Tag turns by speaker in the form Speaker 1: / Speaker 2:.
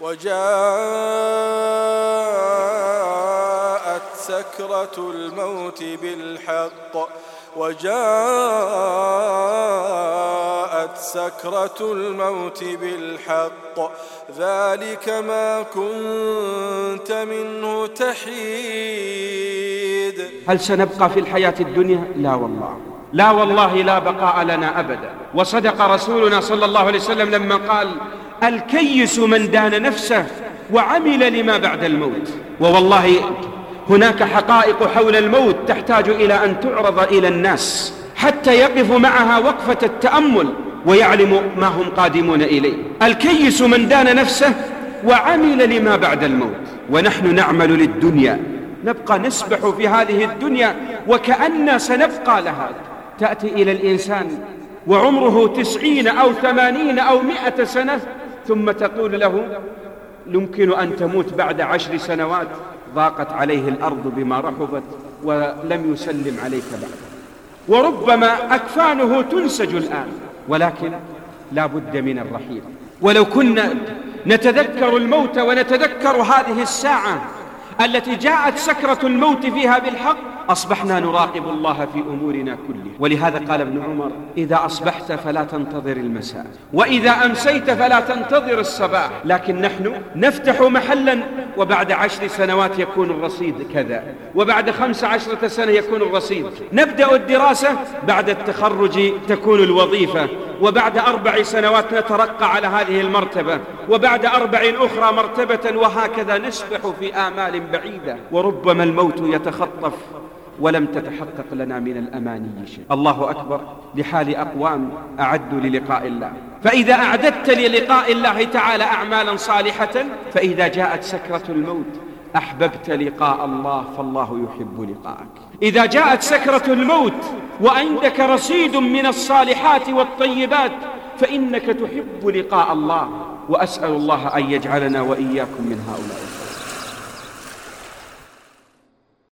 Speaker 1: وجاءت سكرة الموت بالحق. وجاءت سكرة الموت بالحق. ذلك ما كنت منه تحيد.
Speaker 2: هل سنبقى في الحياة الدنيا؟ لا والله. لا والله لا بقاء لنا أبدا. وصدق رسولنا صلى الله عليه وسلم لما قال الكيس من دان نفسه وعمل لما بعد الموت. ووالله هناك حقائق حول الموت تحتاج إلى أن تعرض إلى الناس حتى يقف معها وقفة التأمل ويعلم ما هم قادمون إليه. الكيس من دان نفسه وعمل لما بعد الموت. ونحن نعمل للدنيا. نبقى نسبح في هذه الدنيا وكأننا سنبقى لها. تأتي إلى الإنسان وعمره تسعين أو ثمانين أو مئة سنة ثم تقول له يمكن أن تموت بعد عشر سنوات ضاقت عليه الأرض بما رحبت ولم يسلم عليك بعد. وربما أكفانه تنسج الآن ولكن لا بد من الرحيل. ولو كنا نتذكر الموت ونتذكر هذه الساعة التي جاءت سكرة الموت فيها بالحق أصبحنا نراقب الله في أمورنا كلها. ولهذا قال ابن عمر إذا أصبحت فلا تنتظر المساء وإذا أمسيت فلا تنتظر الصباح. لكن نحن نفتح محلا وبعد عشر سنوات يكون الرصيد كذا وبعد خمس عشرة سنة يكون الرصيد. نبدأ الدراسة بعد التخرج تكون الوظيفة وبعد أربع سنوات نترقى على هذه المرتبة وبعد أربع أخرى مرتبة وهكذا نسبح في آمال بعيدة. وربما الموت يتخطف. ولم تتحقق لنا من الأماني شيء. الله أكبر. لحال أقوام أعدوا للقاء الله. فإذا أعددت للقاء الله تعالى أعمالا صالحة فإذا جاءت سكرة الموت أحببت لقاء الله فالله يحب لقاءك. إذا جاءت سكرة الموت وعندك رصيد من الصالحات والطيبات فإنك تحب لقاء الله وأسأل الله أن يجعلنا وإياكم من هؤلاء.